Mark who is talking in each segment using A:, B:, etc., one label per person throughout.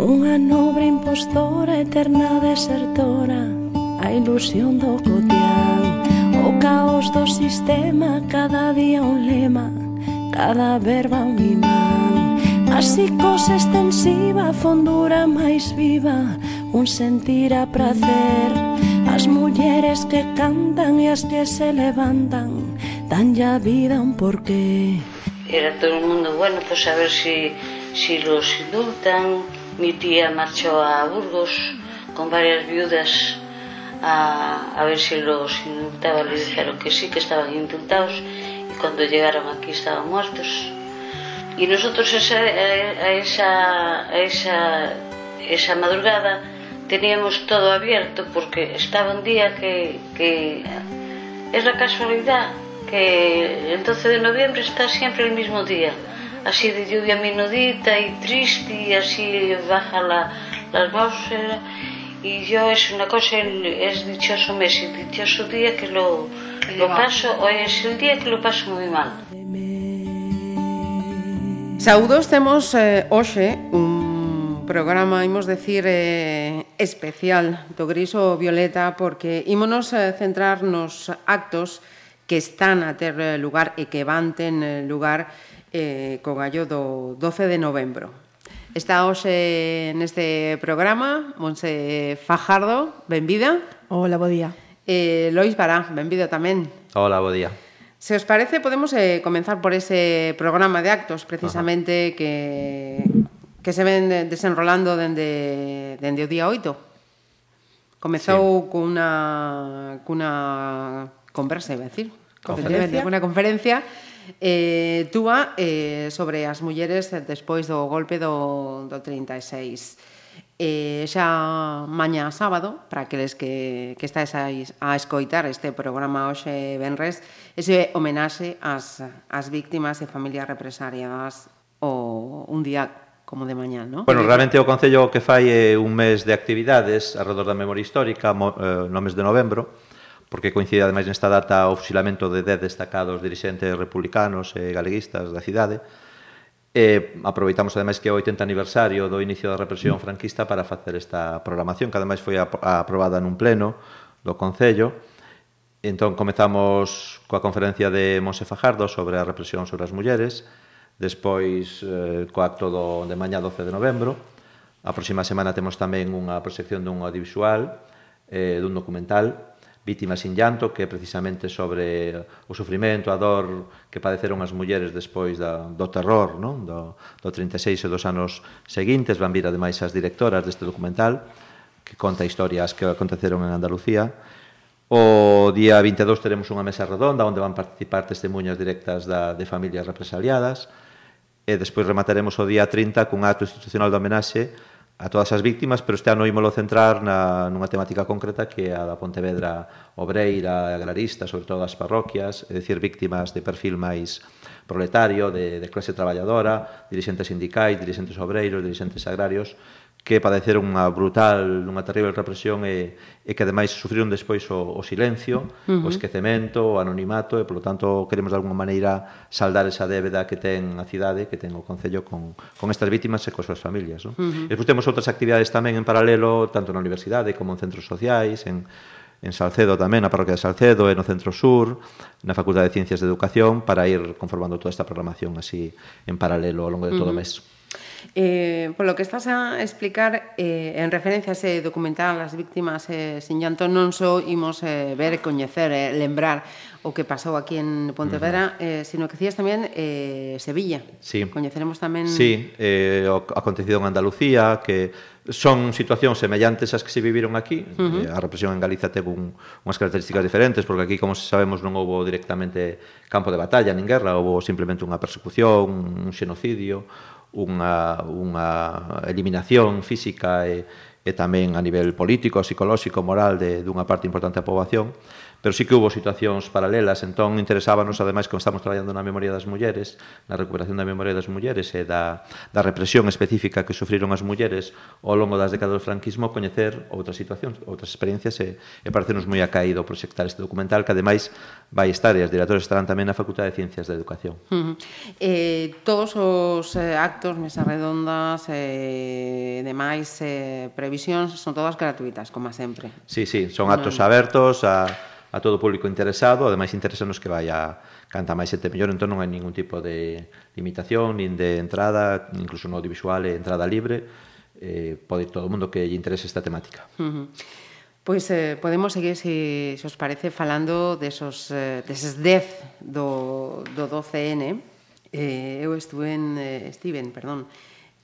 A: Unha nobre impostora, eterna desertora A ilusión do cotián. O caos do sistema, cada día un lema Cada verba un imán. A psicose extensiva, fondura máis viva Un sentir a prazer As mulleres que cantan e as que se levantan Dan ya vida un porqué.
B: Era todo el mundo, bueno, pues a ver si, si los indultan. Mi tía marchó a Burgos con varias viudas a, a ver si los indultaban. Le dijeron que sí, que estaban indultados y cuando llegaron aquí estaban muertos. Y nosotros esa, a, esa, a esa, esa madrugada teníamos todo abierto porque estaba un día que, que es la casualidad que el 12 de noviembre está siempre el mismo día así de lluvia menudita y triste y así baja la, la atmósfera y yo es una cosa, es dichoso mes y dichoso día que lo, lo paso, hoy es el día que lo paso moi mal.
C: Saudos temos eh, hoxe un programa, imos decir, eh, especial do Griso Violeta porque ímonos eh, centrar nos actos que están a ter eh, lugar e que van ten eh, lugar eh, co gallo do 12 de novembro. Está hoxe neste programa Monse Fajardo, benvida.
D: Hola, bo día.
C: Eh, Lois Bará, benvida tamén.
E: Hola, bo día.
C: Se os parece, podemos eh, comenzar por ese programa de actos precisamente Ajá. que que se ven desenrolando dende, dende o día 8. Comezou sí. cunha, cunha conversa, iba a decir. Conferencia. Conferencia eh, túa eh, sobre as mulleres despois do golpe do, do 36 eh, xa mañá sábado, para aqueles que, que estáis a, a escoitar este programa hoxe Benres, ese homenaxe ás, ás víctimas e familias represariadas o un día como de mañá, non?
E: Bueno, realmente o Concello que fai é un mes de actividades alrededor da memoria histórica, eh, no mes de novembro, porque coincide ademais nesta data o fusilamento de 10 destacados dirixentes republicanos e galeguistas da cidade, E aproveitamos ademais que é o 80 aniversario do inicio da represión franquista para facer esta programación, que ademais foi aprobada nun pleno do Concello. Entón comezamos coa conferencia de Monse Fajardo sobre a represión sobre as mulleres, despois eh, co acto do, de mañá 12 de novembro. A próxima semana temos tamén unha proxección dun audiovisual, eh, dun documental, Vítimas sin llanto, que é precisamente sobre o sufrimento, a dor que padeceron as mulleres despois da, do terror non? Do, do 36 e dos anos seguintes. Van vir, ademais, as directoras deste documental, que conta historias que aconteceron en Andalucía. O día 22 teremos unha mesa redonda onde van participar testemunhas directas da, de familias represaliadas e despois remataremos o día 30 cun acto institucional de homenaxe a todas as víctimas, pero este ano ímolo centrar na, nunha temática concreta que é a da Pontevedra obreira, agrarista, sobre todo as parroquias, é dicir, víctimas de perfil máis proletario, de, de clase traballadora, dirigentes sindicais, dirigentes obreiros, dirigentes agrarios, que padeceron unha brutal, unha terrible represión e, e que ademais sufriron despois o, o silencio, uh -huh. o esquecemento, o anonimato e, polo tanto, queremos de alguma maneira saldar esa débeda que ten a cidade, que ten o Concello con, con estas vítimas e con súas familias. No? Uh -huh. Despois temos outras actividades tamén en paralelo, tanto na universidade como en centros sociais, en, en Salcedo tamén, na parroquia de Salcedo e no Centro Sur, na Facultade de Ciencias de Educación, para ir conformando toda esta programación así en paralelo ao longo de todo uh -huh. o mes.
C: Eh, polo que estás a explicar eh, en referencia a ese documental as víctimas eh, sin llanto non só imos eh, ver coñecer eh, lembrar o que pasou aquí en Pontevedra, uh -huh. eh, sino que cías tamén eh, Sevilla.
E: Sí.
C: Coñeceremos tamén...
E: Sí, eh, o acontecido en Andalucía, que son situacións semellantes ás que se viviron aquí. Uh eh, -huh. a represión en Galiza teve un, unhas características diferentes, porque aquí, como sabemos, non houbo directamente campo de batalla, nin guerra, houbo simplemente unha persecución, un xenocidio, unha, unha eliminación física e, e tamén a nivel político, psicolóxico, moral de, dunha parte importante da poboación, pero sí que hubo situacións paralelas, entón interesábanos, ademais, como estamos traballando na memoria das mulleres, na recuperación da memoria das mulleres e da, da represión específica que sufriron as mulleres ao longo das décadas do franquismo, coñecer outras situacións, outras experiencias, e, e parecenos moi acaído proxectar este documental, que ademais vai estar, e as directores estarán tamén na Facultade de Ciencias da Educación.
C: Uh -huh. eh, todos os eh, actos, mesas redondas, eh, demais eh, previsións, son todas gratuitas, como sempre.
E: Sí, sí, son actos abertos a a todo o público interesado, ademais interesanos que vai a canta máis sete mellor, entón non hai ningún tipo de limitación, nin de entrada, incluso no audiovisual é entrada libre, eh, pode todo o mundo que lle interese esta temática.
C: Uh -huh. Pois eh, podemos seguir, se, se os parece, falando desos, eh, deses 10 do, do 12N. Eh, eu estuve en, eh, Steven, perdón,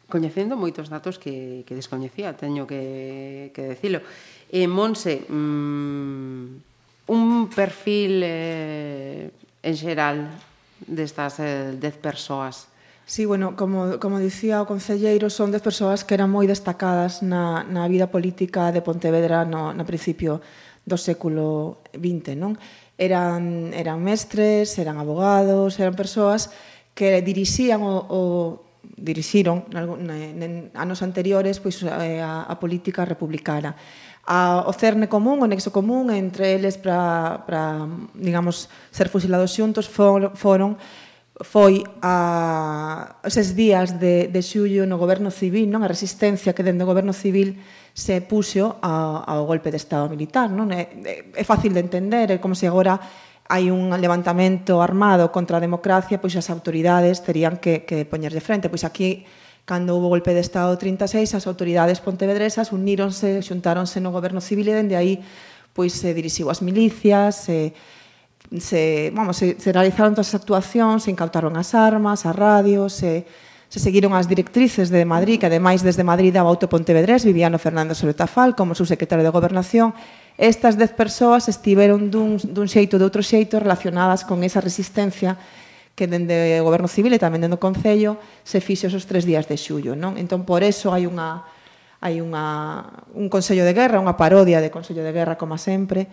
C: coñecendo moitos datos que, que descoñecía, teño que, que decilo. Eh, Monse, mmm, un perfil eh, en xeral destas eh, dez persoas?
D: Sí, bueno, como, como dicía o Concelleiro, son dez persoas que eran moi destacadas na, na vida política de Pontevedra no, no principio do século XX, non? Eran, eran mestres, eran abogados, eran persoas que dirixían o, o dirixiron en anos anteriores pois eh, a, a política republicana a, o cerne común, o nexo común entre eles para, para digamos, ser fusilados xuntos for, foron foi a eses días de, de xullo no goberno civil, non a resistencia que dende o goberno civil se puxo a, ao golpe de estado militar. Non? É, é, é fácil de entender, é como se agora hai un levantamento armado contra a democracia, pois as autoridades terían que, que poñerlle frente. Pois aquí Cando houve o golpe de Estado 36, as autoridades pontevedresas uníronse, xuntáronse no goberno civil e dende aí pois se dirixiu as milicias, se se, vamos, se, se realizaron todas as actuacións, se incautaron as armas, as radios, se, se seguiron as directrices de Madrid, que ademais desde Madrid daba auto Pontevedrés, Viviano Fernández Soletafal como subsecretario de Gobernación, estas dez persoas estiveron dun, dun xeito ou de outro xeito relacionadas con esa resistencia que dende o Goberno Civil e tamén dende o Concello se fixe esos tres días de xullo. Non? Entón, por eso hai unha hai unha, un Consello de Guerra, unha parodia de Consello de Guerra, como sempre,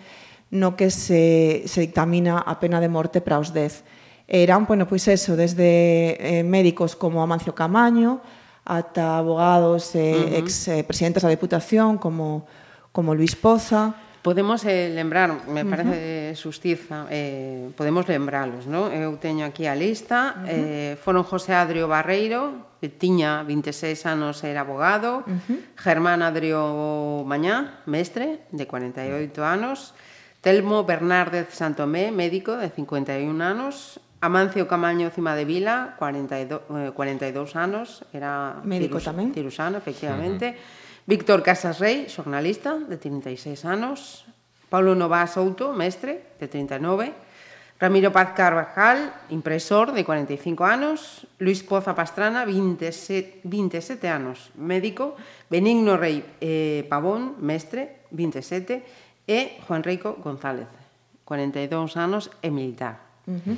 D: no que se, se dictamina a pena de morte para os 10. Eran, bueno, pois eso, desde eh, médicos como Amancio Camaño, ata abogados e eh, uh -huh. ex eh, presidentes da Deputación como, como Luis Poza,
C: Podemos eh, lembrar, me parece uh -huh. sustiza, eh, podemos lembralos, non? Eu teño aquí a lista, uh -huh. eh, foron José Adrio Barreiro, que tiña 26 anos era abogado, uh -huh. Germán Adrio Mañá, mestre, de 48 anos, Telmo Bernárdez Santomé, médico, de 51 anos, Amancio Camaño Cima de Vila, 42, eh, 42 anos, era
D: médico tirus, tamén.
C: Tirusano, efectivamente. Uh -huh Víctor Casas Rey, xornalista de 36 anos, Paulo Nová Souto, mestre de 39, Ramiro Paz Carvajal, impresor de 45 anos, Luis Poza Pastrana, 27, 27 anos, médico, Benigno Rey eh, Pavón, mestre, 27, e Juan Rico González, 42 anos e militar. Uh -huh.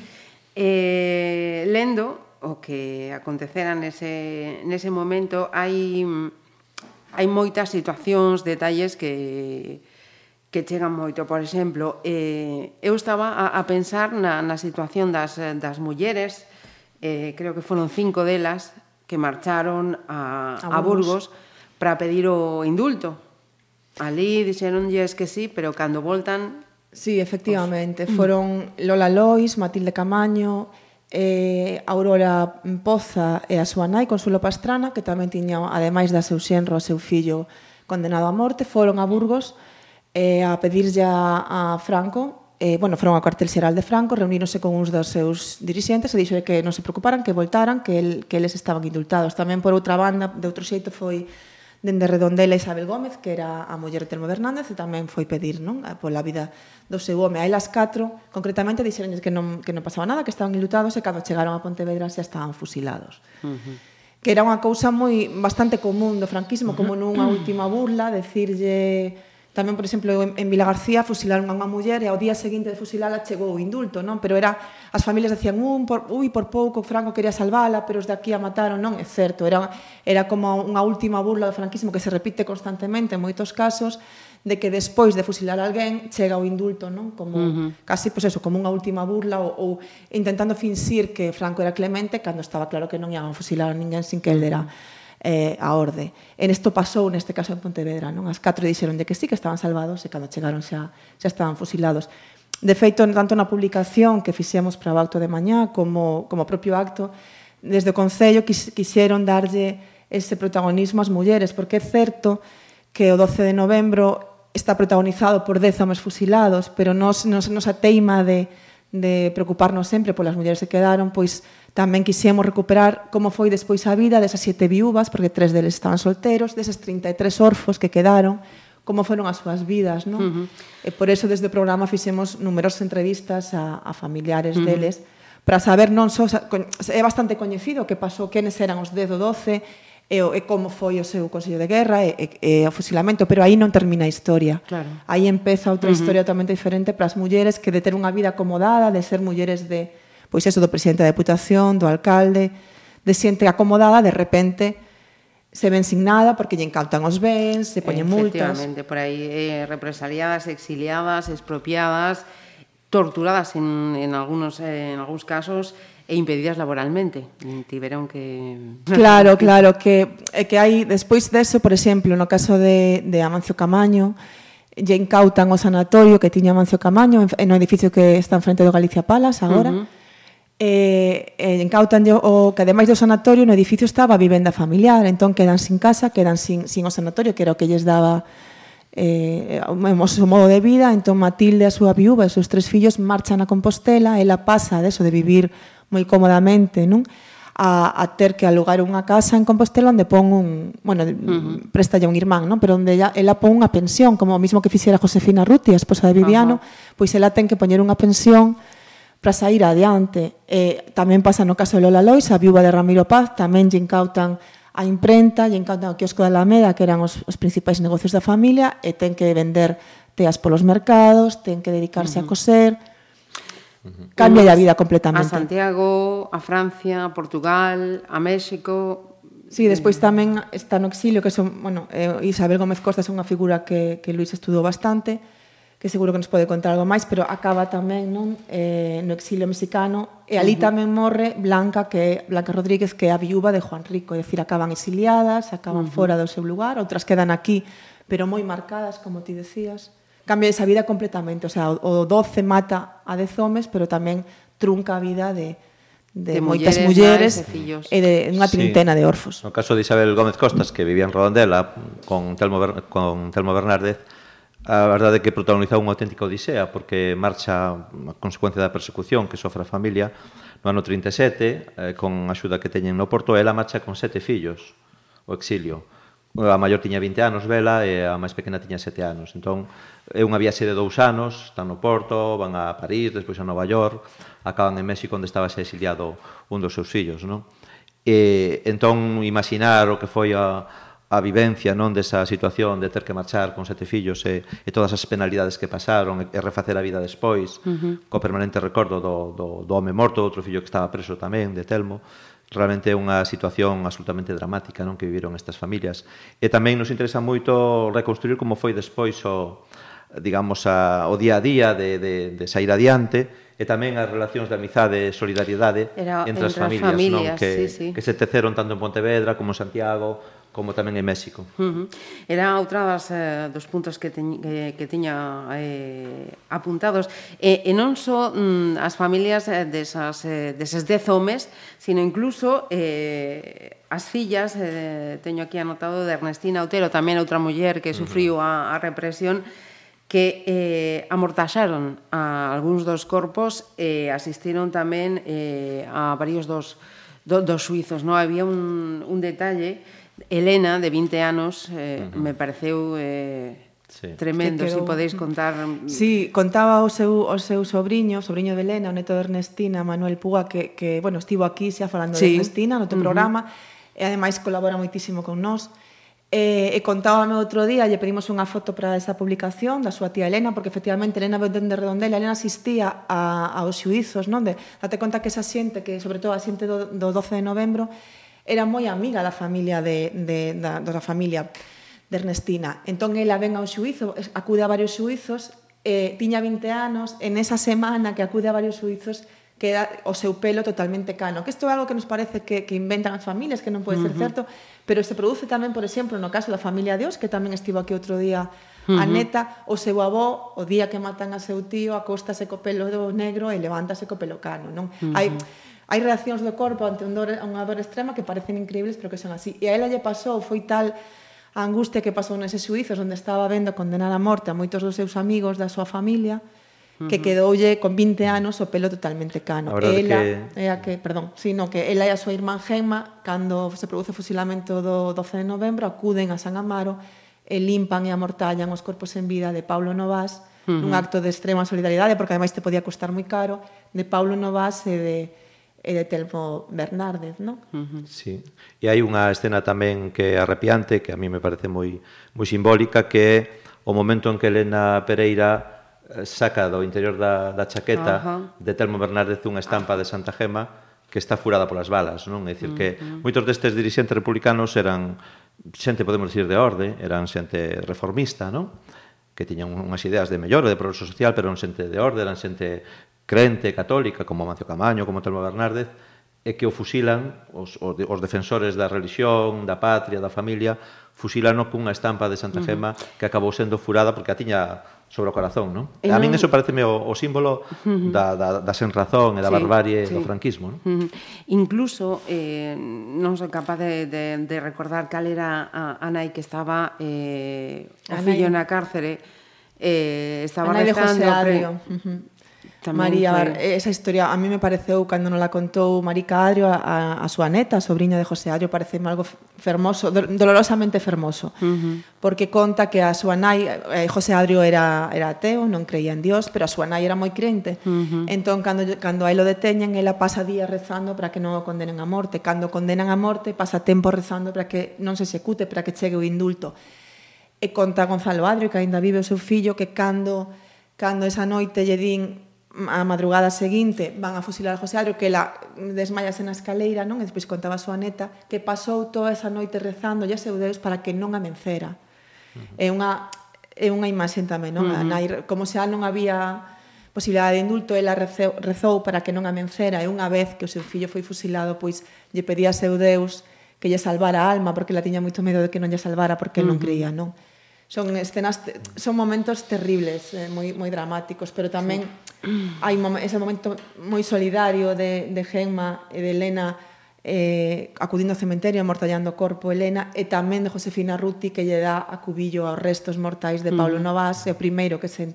C: eh, lendo o que acontecera nese, nese momento, hai hai moitas situacións, detalles que que chegan moito. Por exemplo, eh, eu estaba a, a pensar na, na situación das, das mulleres, eh, creo que foron cinco delas, que marcharon a, a Burgos, a Burgos para pedir o indulto. Ali dixeronlles que sí, pero cando voltan...
D: Sí, efectivamente. Os... Foron Lola Lois, Matilde Camaño, eh, Aurora Poza e a súa nai, Consuelo Pastrana, que tamén tiña, ademais da seu xenro, o seu fillo condenado a morte, foron a Burgos eh, a pedirlle a, a Franco eh, bueno, foron ao cuartel xeral de Franco, reuníronse con uns dos seus dirixentes e dixo que non se preocuparan, que voltaran, que, el, que eles estaban indultados. Tamén por outra banda, de outro xeito, foi dende Redondela Isabel Gómez, que era a muller de Telmo Fernández, Hernández, e tamén foi pedir non? Eh, pola vida do seu home. A elas catro, concretamente, dixeronles que non, que non pasaba nada, que estaban ilutados e cando chegaron a Pontevedra xa estaban fusilados. Uh -huh que era unha cousa moi bastante común do franquismo, como nunha última burla, decirlle Tamén, por exemplo, en Vila García fusilaron a unha muller e ao día seguinte de fusilala chegou o indulto, non? Pero era as familias decían, "Un, por, ui, por pouco Franco quería salvala, pero os de aquí a mataron", non? É certo, era era como unha última burla do franquismo que se repite constantemente en moitos casos de que despois de fusilar alguén chega o indulto, non? Como uh -huh. casi pois pues eso, como unha última burla ou, ou intentando finxir que Franco era clemente cando estaba claro que non iban a fusilar a ninguén sin que el era. Uh -huh eh, a orde. En isto pasou, neste caso, en Pontevedra. Non? As catro dixeron de que sí, que estaban salvados e cando chegaron xa, xa estaban fusilados. De feito, tanto na publicación que fixemos para o acto de mañá como, como propio acto, desde o Concello quis, quixeron darlle ese protagonismo ás mulleres, porque é certo que o 12 de novembro está protagonizado por 10 homens fusilados, pero nos, nos, nos a teima de, de preocuparnos sempre polas mulleres que quedaron, pois Tamén quixemos recuperar como foi despois a vida desas sete viúvas, porque tres deles estaban solteros, deses 33 orfos que quedaron, como foron as súas vidas, non? Uh -huh. E por eso desde o programa fixemos numerosas entrevistas a, a familiares uh -huh. deles para saber non só é bastante coñecido que pasou, quenes eran os 10 ou 12 e, e como foi o seu Consello de Guerra e, e, e o fusilamento, pero aí non termina a historia.
C: Claro.
D: Aí empeza outra uh -huh. historia totalmente diferente para as mulleres que de ter unha vida acomodada, de ser mulleres de pois eso do presidente da Deputación, do alcalde, de xente acomodada, de repente se ven sin nada porque lle incautan os bens, se poñen multas.
C: Efectivamente, por aí eh, represaliadas, exiliadas, expropiadas, torturadas en, en, algunos, eh, en algúns casos e impedidas laboralmente. Tiveron que...
D: Claro, claro, que, eh, que hai, despois deso, por exemplo, no caso de, de Amancio Camaño, lle incautan o sanatorio que tiña Amancio Camaño en, o edificio que está en frente do Galicia Palas agora, uh -huh e, e encautan o que ademais do sanatorio no edificio estaba a vivenda familiar, entón quedan sin casa, quedan sin, sin o sanatorio, que era o que lles daba eh, o seu modo de vida, entón Matilde, a súa viúva e os seus tres fillos marchan a Compostela, ela pasa de eso, de vivir moi cómodamente, non? A, a ter que alugar unha casa en Compostela onde pon un, bueno, uh -huh. préstalle un irmán, non? Pero onde ela, ela pon unha pensión, como o mismo que fixera Josefina Ruti, a esposa de Viviano, uh -huh. pois ela ten que poñer unha pensión para sair adiante. E tamén pasa no caso de Lola Lois, a viúva de Ramiro Paz, tamén lle incautan a imprenta, lle incautan o kiosco da Alameda, que eran os, os principais negocios da familia, e ten que vender teas polos mercados, ten que dedicarse uh -huh. a coser, uh -huh. cambia a vida completamente.
C: A Santiago, a Francia, a Portugal, a México,
D: Sí, despois eh. tamén está no exilio, que son, bueno, eh, Isabel Gómez Costa é unha figura que, que Luis estudou bastante, que seguro que nos pode contar algo máis, pero acaba tamén non eh, no exilio mexicano, e ali tamén morre Blanca que Blanca Rodríguez, que é a viúva de Juan Rico, é dicir, acaban exiliadas, acaban uh -huh. fora do seu lugar, outras quedan aquí, pero moi marcadas, como ti decías. Cambia esa vida completamente, o sea, o 12 mata a 10 homes, pero tamén trunca a vida de, de, de moitas mulleres, mulleres e de unha trintena sí. de orfos.
E: No caso de Isabel Gómez Costas, que vivía en Rodondela con Telmo, Ber con Telmo Bernárdez, A verdade é que protagonizou unha auténtica odisea porque marcha a consecuencia da persecución que sofre a familia no ano 37 eh, con a axuda que teñen no Porto ela marcha con sete fillos o exilio a maior tiña 20 anos vela e a máis pequena tiña 7 anos entón é unha viaxe de dous anos están no Porto, van a París despois a Nova York acaban en México onde estaba exiliado un dos seus fillos non? e entón imaginar o que foi a, a vivencia non desa situación de ter que marchar con sete fillos e, e todas as penalidades que pasaron e, e refacer a vida despois uh -huh. co permanente recordo do, do, do home morto outro fillo que estaba preso tamén de Telmo realmente é unha situación absolutamente dramática non que viviron estas familias e tamén nos interesa moito reconstruir como foi despois o digamos a, o día a día de, de, de sair adiante e tamén as relacións de amizade e solidariedade
C: Era,
E: entre, entre as familias, familias non? Que, sí, sí. que se teceron tanto en Pontevedra como en Santiago como tamén en México.
C: Uh -huh. Era outra das, eh, dos puntos que, teñ, que, que tiña eh, apuntados. E, e non só mm, as familias eh, desas, eh, deses dez homes, sino incluso eh, as fillas, eh, teño aquí anotado de Ernestina Otero, tamén outra muller que sufriu uh -huh. a, a represión, que eh, amortaxaron a algúns dos corpos e eh, asistiron tamén eh, a varios dos, do, dos suizos. No? Había un, un detalle Elena, de 20 anos, eh, uh -huh. me pareceu... Eh, Sí. Tremendo, se si podeis contar...
D: Sí, contaba o seu, o seu sobrinho, o sobrinho de Elena, o neto de Ernestina, Manuel Puga, que, que bueno, estivo aquí xa falando sí. de Ernestina no teu uh -huh. programa, e ademais colabora moitísimo con nós. E, e contábame outro día, lle pedimos unha foto para esa publicación da súa tía Elena, porque efectivamente Elena Beltrán de Redondela, Elena asistía a, aos xuizos, non? De, date conta que esa xente, que sobre todo a xente do, do 12 de novembro, era moi amiga da familia de, de, da, da familia de Ernestina. Entón, ela ven ao xuizo, acude a varios xuizos, eh, tiña 20 anos, en esa semana que acude a varios xuizos, queda o seu pelo totalmente cano. Que isto é algo que nos parece que, que inventan as familias, que non pode ser uh -huh. certo, pero se produce tamén, por exemplo, no caso da familia de Os, que tamén estivo aquí outro día uh -huh. a neta, o seu avó, o día que matan a seu tío, acóstase co pelo negro e levántase co pelo cano. Non? Uh -huh. Hai hai reaccións do corpo ante un dor, unha dor extrema que parecen increíbles pero que son así. E a ela lle pasou, foi tal a angustia que pasou neses suizos onde estaba vendo condenar a morte a moitos dos seus amigos da súa familia que quedoulle con 20 anos o pelo totalmente cano. Ela que... é a que, perdón, sino que ela e a súa irmán Gemma cando se produce o fusilamento do 12 de novembro acuden a San Amaro e limpan e amortallan os corpos en vida de Paulo Novas uh -huh. nun acto de extrema solidaridade, porque ademais te podía costar moi caro de Paulo Novas e de e de Telmo Bernárdez, non? Uh
E: -huh. Sí. E hai unha escena tamén que é arrepiante, que a mí me parece moi moi simbólica, que é o momento en que Elena Pereira eh, saca do interior da, da chaqueta uh -huh. de Telmo Bernárdez unha estampa de Santa Gema que está furada polas balas, non? É dicir, que uh -huh. moitos destes dirixentes republicanos eran xente, podemos dicir, de orde, eran xente reformista, non? que tiñan unhas ideas de mellora, de progreso social, pero eran xente de orde, eran xente crente católica como Mancio Camaño, como Telmo Bernárdez, é que o fusilan os, os, os defensores da religión, da patria, da familia, fusilano cunha estampa de Santa Gema uh -huh. que acabou sendo furada porque a tiña sobre o corazón, non? E non... A min eso pareceme o, o símbolo uh -huh. da, da, da senrazón e da sí, barbarie sí. do franquismo, non? Uh
C: -huh. Incluso, eh, non son capaz de, de, de recordar cal era a, a nai que estaba eh, o fillo na cárcere, eh, estaba
D: Anai rezando... Pre... Uh -huh Tamén María, foi... esa historia a mí me pareceu cando non la contou Marica Adrio a, a, a súa neta, a sobrinha de José Adrio, pareceme algo fermoso, dolorosamente fermoso, uh -huh. porque conta que a súa nai, eh, José Adrio era era ateo, non creía en Dios, pero a súa nai era moi crente. Uh -huh. Entón cando cando aí lo deteñen, ela pasa días rezando para que non o condenen a morte, cando condenan a morte, pasa tempo rezando para que non se execute, para que chegue o indulto. E conta Gonzalo Adrio que aínda vive o seu fillo que cando cando esa noite lle din a madrugada seguinte van a fusilar a José Adro que ela desmayase na escaleira non? e despois contaba a súa neta que pasou toda esa noite rezando a seu Deus para que non a mencera uh -huh. é unha é unha imaxe tamén non? Uh -huh. Como se non había posibilidade de indulto ela rezou, rezou para que non a mencera e unha vez que o seu fillo foi fusilado pois lle pedía a seu Deus que lle salvara a alma porque ela tiña moito medo de que non lle salvara porque uh -huh. non creía non? son escenas son momentos terribles, eh, moi moi dramáticos, pero tamén sí. hai mom ese momento moi solidario de de Gemma e de Elena eh, acudindo ao cementerio amortallando o corpo Elena e tamén de Josefina Ruti que lle dá a cubillo aos restos mortais de Paulo mm. Novas, e o primeiro que se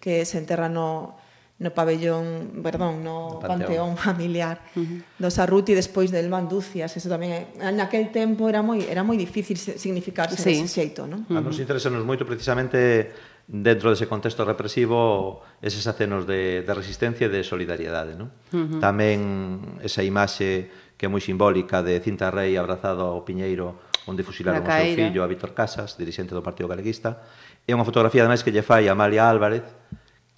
D: que se enterra no no pabellón, perdón, no panteón, panteón familiar uh -huh. dos Arruti despois del Manducias, eso tamén naquel tempo era moi era moi difícil significarse sí. dese xeito, non?
E: Uh -huh. A nos interesanos moito precisamente dentro dese contexto represivo eses acenos de, de resistencia e de solidariedade, non? Uh -huh. Tamén esa imaxe que é moi simbólica de Cinta Rei abrazado ao Piñeiro onde fusilaron o seu fillo a Víctor Casas, dirixente do Partido Galeguista. É unha fotografía, ademais, que lle fai a Amalia Álvarez,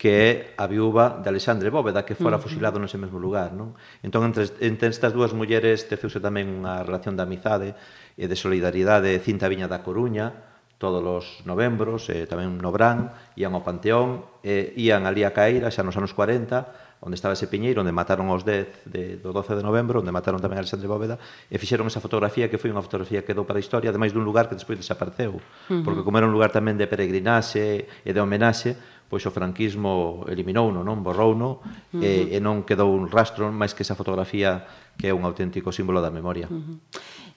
E: que é a viúva de Alexandre Bóveda, que fora fusilado nese mesmo lugar. Non? Entón, entre, entre estas dúas mulleres teceuse tamén unha relación de amizade e de solidaridade cinta viña da Coruña, todos os novembros, e tamén no Brán, ían ao Panteón, e ían ali a Caíra, xa nos anos 40, onde estaba ese piñeiro, onde mataron os 10 de, do 12 de novembro, onde mataron tamén a Alexandre Bóveda, e fixeron esa fotografía que foi unha fotografía que quedou para a historia, ademais dun lugar que despois desapareceu, uh -huh. porque como era un lugar tamén de peregrinaxe e de homenaxe, pois o franquismo eliminouno, non, borrouno, uh -huh. e, e non quedou un rastro máis que esa fotografía que é un auténtico símbolo da memoria. Uh -huh.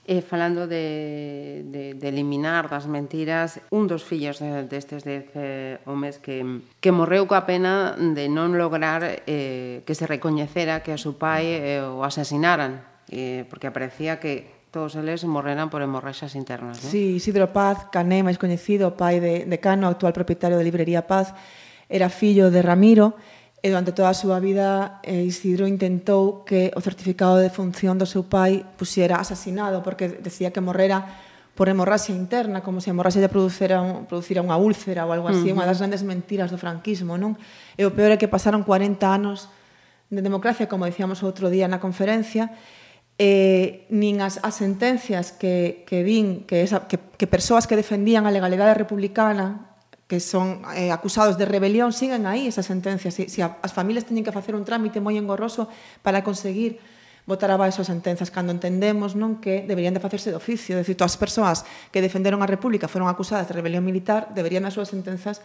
C: E falando de, de, de eliminar das mentiras, un dos fillos destes de, de eh, homes que, que morreu coa pena de non lograr eh, que se recoñecera que a súa pai eh, o asasinaran, eh, porque aparecía que Todos eles morreran por hemorraxas internas,
D: ¿no? Sí, Isidro Paz, Cané, máis coñecido, pai de, de Cano, actual propietario da librería Paz, era fillo de Ramiro, e durante toda a súa vida eh, Isidro intentou que o certificado de función do seu pai pusiera asasinado, porque decía que morrera por hemorraxia interna, como se a hemorraxia producera, un, producira unha úlcera ou algo así, uh -huh. unha das grandes mentiras do franquismo, non? E o peor é que pasaron 40 anos de democracia, como dicíamos outro día na conferencia, eh, nin as, as sentencias que, que vin que, esa, que, que persoas que defendían a legalidade republicana que son eh, acusados de rebelión siguen aí esas sentencias. Si, si a, as familias teñen que facer un trámite moi engorroso para conseguir botar abaixo as sentenzas cando entendemos non que deberían de facerse de oficio, decir, todas as persoas que defenderon a República foron acusadas de rebelión militar, deberían as súas sentenzas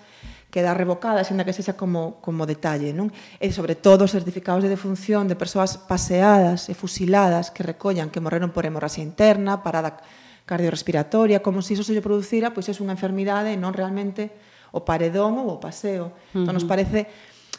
D: quedar revocadas, ainda que sexa como, como detalle, non? E sobre todo os certificados de defunción de persoas paseadas e fusiladas que recollan que morreron por hemorraxia interna, parada cardiorrespiratoria, como se iso se lle producira, pois é unha enfermidade e non realmente o paredón ou o paseo. Uh -huh. Entón, nos parece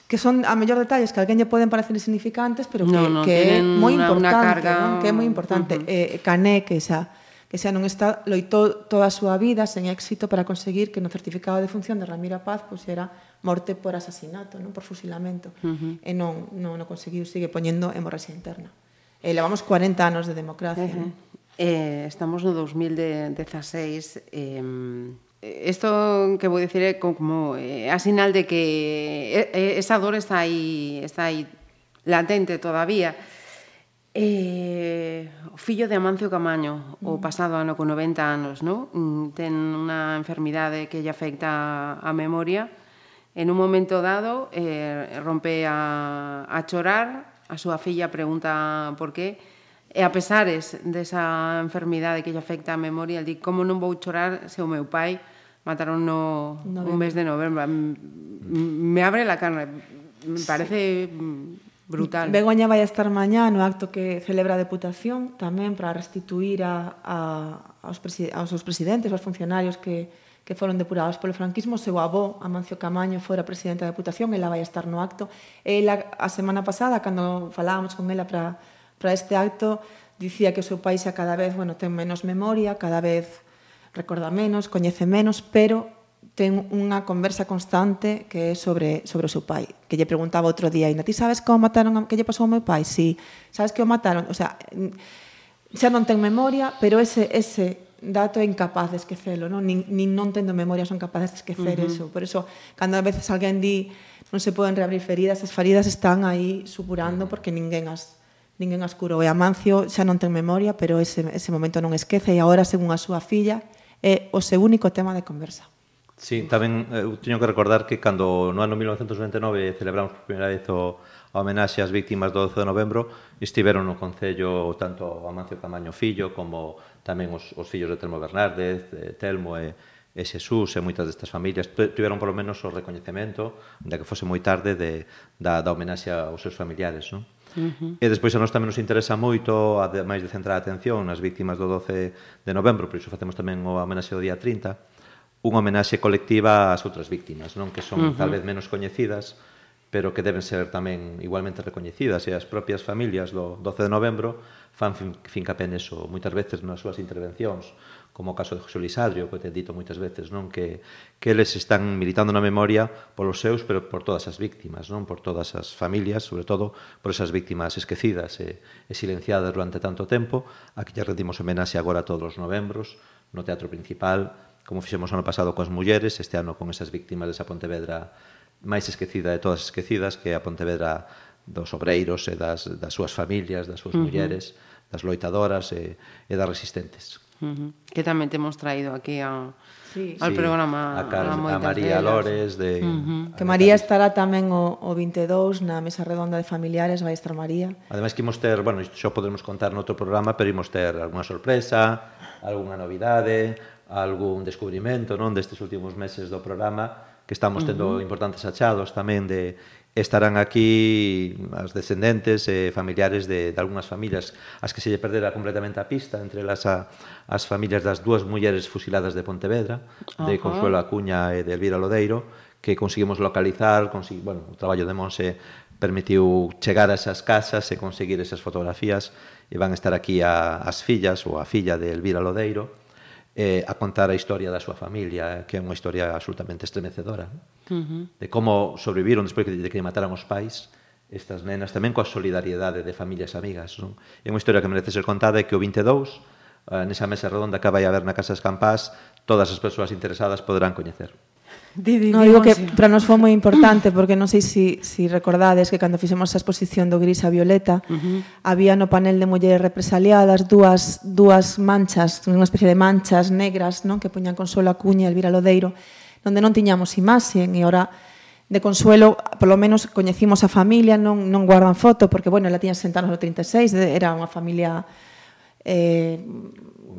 D: que son a mellor detalles que alguén lle poden parecer insignificantes, pero que,
C: no, no,
D: que é moi importante,
C: carga...
D: non? que é moi importante. Uh -huh. eh, Cané, que xa que xa non está loitou toda a súa vida sen éxito para conseguir que no certificado de función de Ramiro Paz pois era morte por asasinato, non por fusilamento. Uh -huh. E non, non, non conseguiu, sigue poñendo hemorraxia interna. E levamos 40 anos de democracia. Uh -huh.
C: Eh, estamos no 2016 eh, Isto que vou dicir é como é eh, a sinal de que esa dor está aí, está aí latente todavía. Eh, o fillo de Amancio Camaño, o mm. pasado ano con 90 anos, no? Mm, ten unha enfermidade que lle afecta a memoria. En un momento dado, eh, rompe a, a chorar, a súa filla pregunta por qué, E a pesares desa enfermidade que lle afecta a memoria, el di, como non vou chorar se o meu pai mataron no, novembro. un mes de novembro. Me abre la carne, me parece sí. brutal.
D: Begoña vai a estar mañá no acto que celebra a Deputación tamén para restituir a, a, aos, presi aos seus presidentes, aos funcionarios que, que foron depurados polo franquismo. Seu avó, Amancio Camaño, fora presidente da Deputación, ela vai estar no acto. Ela, a semana pasada, cando falábamos con ela para para este acto dicía que o seu país a cada vez bueno, ten menos memoria, cada vez recorda menos, coñece menos, pero ten unha conversa constante que é sobre, sobre o seu pai, que lle preguntaba outro día, e ti sabes como mataron, a, que lle pasou ao meu pai? Si, sí. sabes que o mataron? O sea, xa non ten memoria, pero ese, ese dato é incapaz de esquecelo, non? Nin, nin non tendo memoria son capaces de esquecer uh -huh. eso. Por eso, cando a veces alguén di non se poden reabrir feridas, as feridas están aí supurando porque ninguén as ninguén as curou. E Amancio xa non ten memoria, pero ese, ese momento non esquece e agora, según a súa filla, é o seu único tema de conversa.
E: Sí, tamén eh, eu teño que recordar que cando no ano 1999 celebramos por primeira vez o, a homenaxe ás víctimas do 12 de novembro, estiveron no Concello tanto Amancio Camaño Fillo como tamén os, os fillos de Telmo Bernárdez, de Telmo e, e Xesús e moitas destas familias tiveron polo menos o recoñecemento, de que fose moi tarde, de, da, da homenaxe aos seus familiares, non? Uh -huh. E despois a nós tamén nos interesa moito, ademais de centrar a atención nas víctimas do 12 de novembro, por iso facemos tamén o homenaxe do día 30, unha homenaxe colectiva ás outras víctimas, non que son uh -huh. tal vez menos coñecidas, pero que deben ser tamén igualmente recoñecidas e as propias familias do 12 de novembro fan fincapé neso moitas veces nas súas intervencións como o caso de José Luis Adrio, que te dito moitas veces, non que, que eles están militando na memoria polos seus, pero por todas as víctimas, non por todas as familias, sobre todo por esas víctimas esquecidas e, e silenciadas durante tanto tempo, a que lle rendimos homenaxe agora todos os novembros no Teatro Principal, como fixemos ano pasado coas mulleres, este ano con esas víctimas desa Pontevedra máis esquecida de todas as esquecidas, que é a Pontevedra dos obreiros e das, das súas familias, das súas uh -huh. mulleres, das loitadoras e, e das resistentes.
C: Uh -huh. Que tamén temos traído aquí a, sí. ao sí, programa
E: a, Car a, a María. Lores de uh
D: -huh. que María estará tamén o, o 22 na mesa redonda de familiares vai estar María.
E: Ademais que imos ter, bueno, xo podemos contar noutro programa, pero imos ter algunha sorpresa, algunha novidade, algún descubrimento, non, destes últimos meses do programa que estamos tendo uh -huh. importantes achados tamén de estarán aquí as descendentes e familiares de, de algunhas familias as que se lle perdera completamente a pista entre elas a, as familias das dúas mulleres fusiladas de Pontevedra uh -huh. de Consuelo Acuña e de Elvira Lodeiro que conseguimos localizar consegui, bueno, o traballo de Monse permitiu chegar a esas casas e conseguir esas fotografías e van estar aquí a, as fillas ou a filla de Elvira Lodeiro eh, a contar a historia da súa familia, eh, que é unha historia absolutamente estremecedora, uh -huh. de como sobreviviron despois de que mataran os pais estas nenas, tamén coa solidariedade de familias amigas. Non? É unha historia que merece ser contada e que o 22, eh, nesa mesa redonda que vai haber na Casa Escampás, todas as persoas interesadas poderán coñecer.
C: Di, di,
D: no, digo que para nos foi moi importante porque non sei se si, si recordades que cando fixemos a exposición do gris a violeta uh -huh. había no panel de mulleres represaliadas dúas, dúas manchas, unha especie de manchas negras non que poñan Consuelo Acuña e Elvira Lodeiro onde non tiñamos imaxe e ora de Consuelo, polo menos coñecimos a familia, non, non guardan foto, porque, bueno, ela tiña 60 anos no 36, era unha familia eh,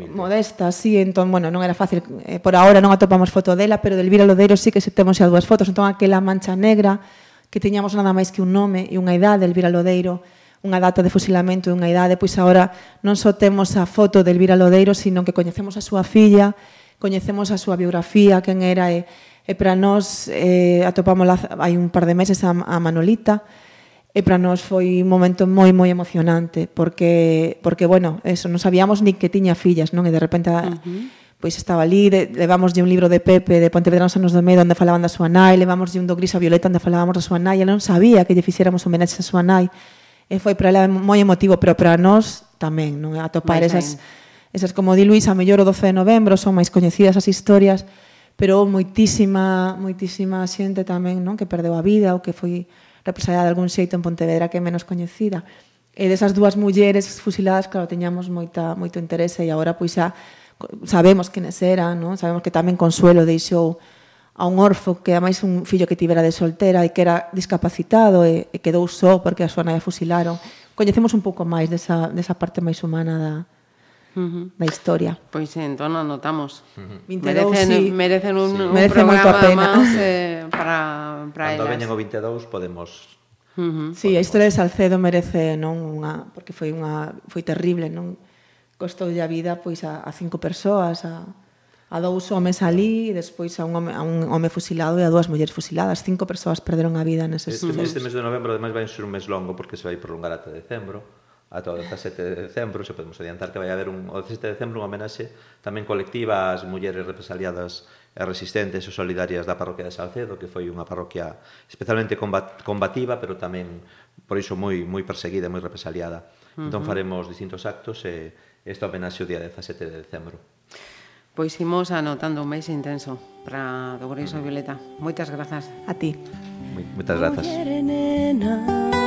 D: modesta, así, entón, bueno, non era fácil, eh, por ahora non atopamos foto dela, pero de Elvira Lodeiro sí que se temos xa dúas fotos, entón aquela mancha negra, que tiñamos nada máis que un nome e unha idade, Elvira Lodeiro, unha data de fusilamento e unha idade, pois agora non só temos a foto de Elvira Lodeiro, sino que coñecemos a súa filla, coñecemos a súa biografía, quen era e, e para nós eh, atopamos hai un par de meses a, a Manolita, E para nós foi un momento moi moi emocionante porque porque bueno, eso non sabíamos ni que tiña fillas, non? E de repente ah, uh -huh. pois estaba ali, de, levamos de un libro de Pepe de Pontevedra nos anos do medo onde falaban da súa nai, levamos de un do Gris a Violeta onde falábamos da súa nai, ela non sabía que lle fixéramos homenaxe a súa nai. E foi para ela moi emotivo, pero para nós tamén, non? Atopar esas esas como di Luis, a mellor o 12 de novembro son máis coñecidas as historias, pero moitísima moitísima xente tamén, non? Que perdeu a vida ou que foi represaliada de algún xeito en Pontevedra que é menos coñecida. E eh, desas dúas mulleres fusiladas, claro, teñamos moita, moito interese e agora pois xa sabemos quenes eran, non? sabemos que tamén Consuelo deixou a un orfo que ademais un fillo que tivera de soltera e que era discapacitado e, e quedou só porque a súa nai fusilaron. Coñecemos un pouco máis desa, desa parte máis humana da,
C: uh -huh.
D: da historia.
C: Pois entón anotamos. Uh -huh.
D: 22,
C: merecen,
D: sí.
C: merecen un,
D: sí.
C: un
D: Merece programa a pena.
C: máis eh, para, para
E: Cando
C: elas.
E: veñen o 22 podemos
C: Uh -huh.
D: Sí, a historia de Salcedo merece non unha porque foi unha foi terrible, non costoulle a vida pois a, a cinco persoas, a a dous homes ali, e despois a un home, a un home fusilado e a dúas mulleres fusiladas. Cinco persoas perderon a vida neses
E: Este, este mes de novembro ademais vai ser un mes longo porque se vai prolongar ata decembro ata o 17 de decembro, se podemos adiantar que vai haber un, o 17 de decembro unha homenaxe tamén colectiva ás mulleres represaliadas e resistentes e solidarias da parroquia de Salcedo, que foi unha parroquia especialmente combativa, pero tamén por iso moi moi perseguida, e moi represaliada. Uh -huh. Entón faremos distintos actos e esta homenaxe o día 17 de decembro.
C: Pois imos anotando un mes intenso para Douriso uh -huh. Violeta. Moitas grazas.
D: A ti.
E: Moi, moitas grazas.
A: Mujer, nena.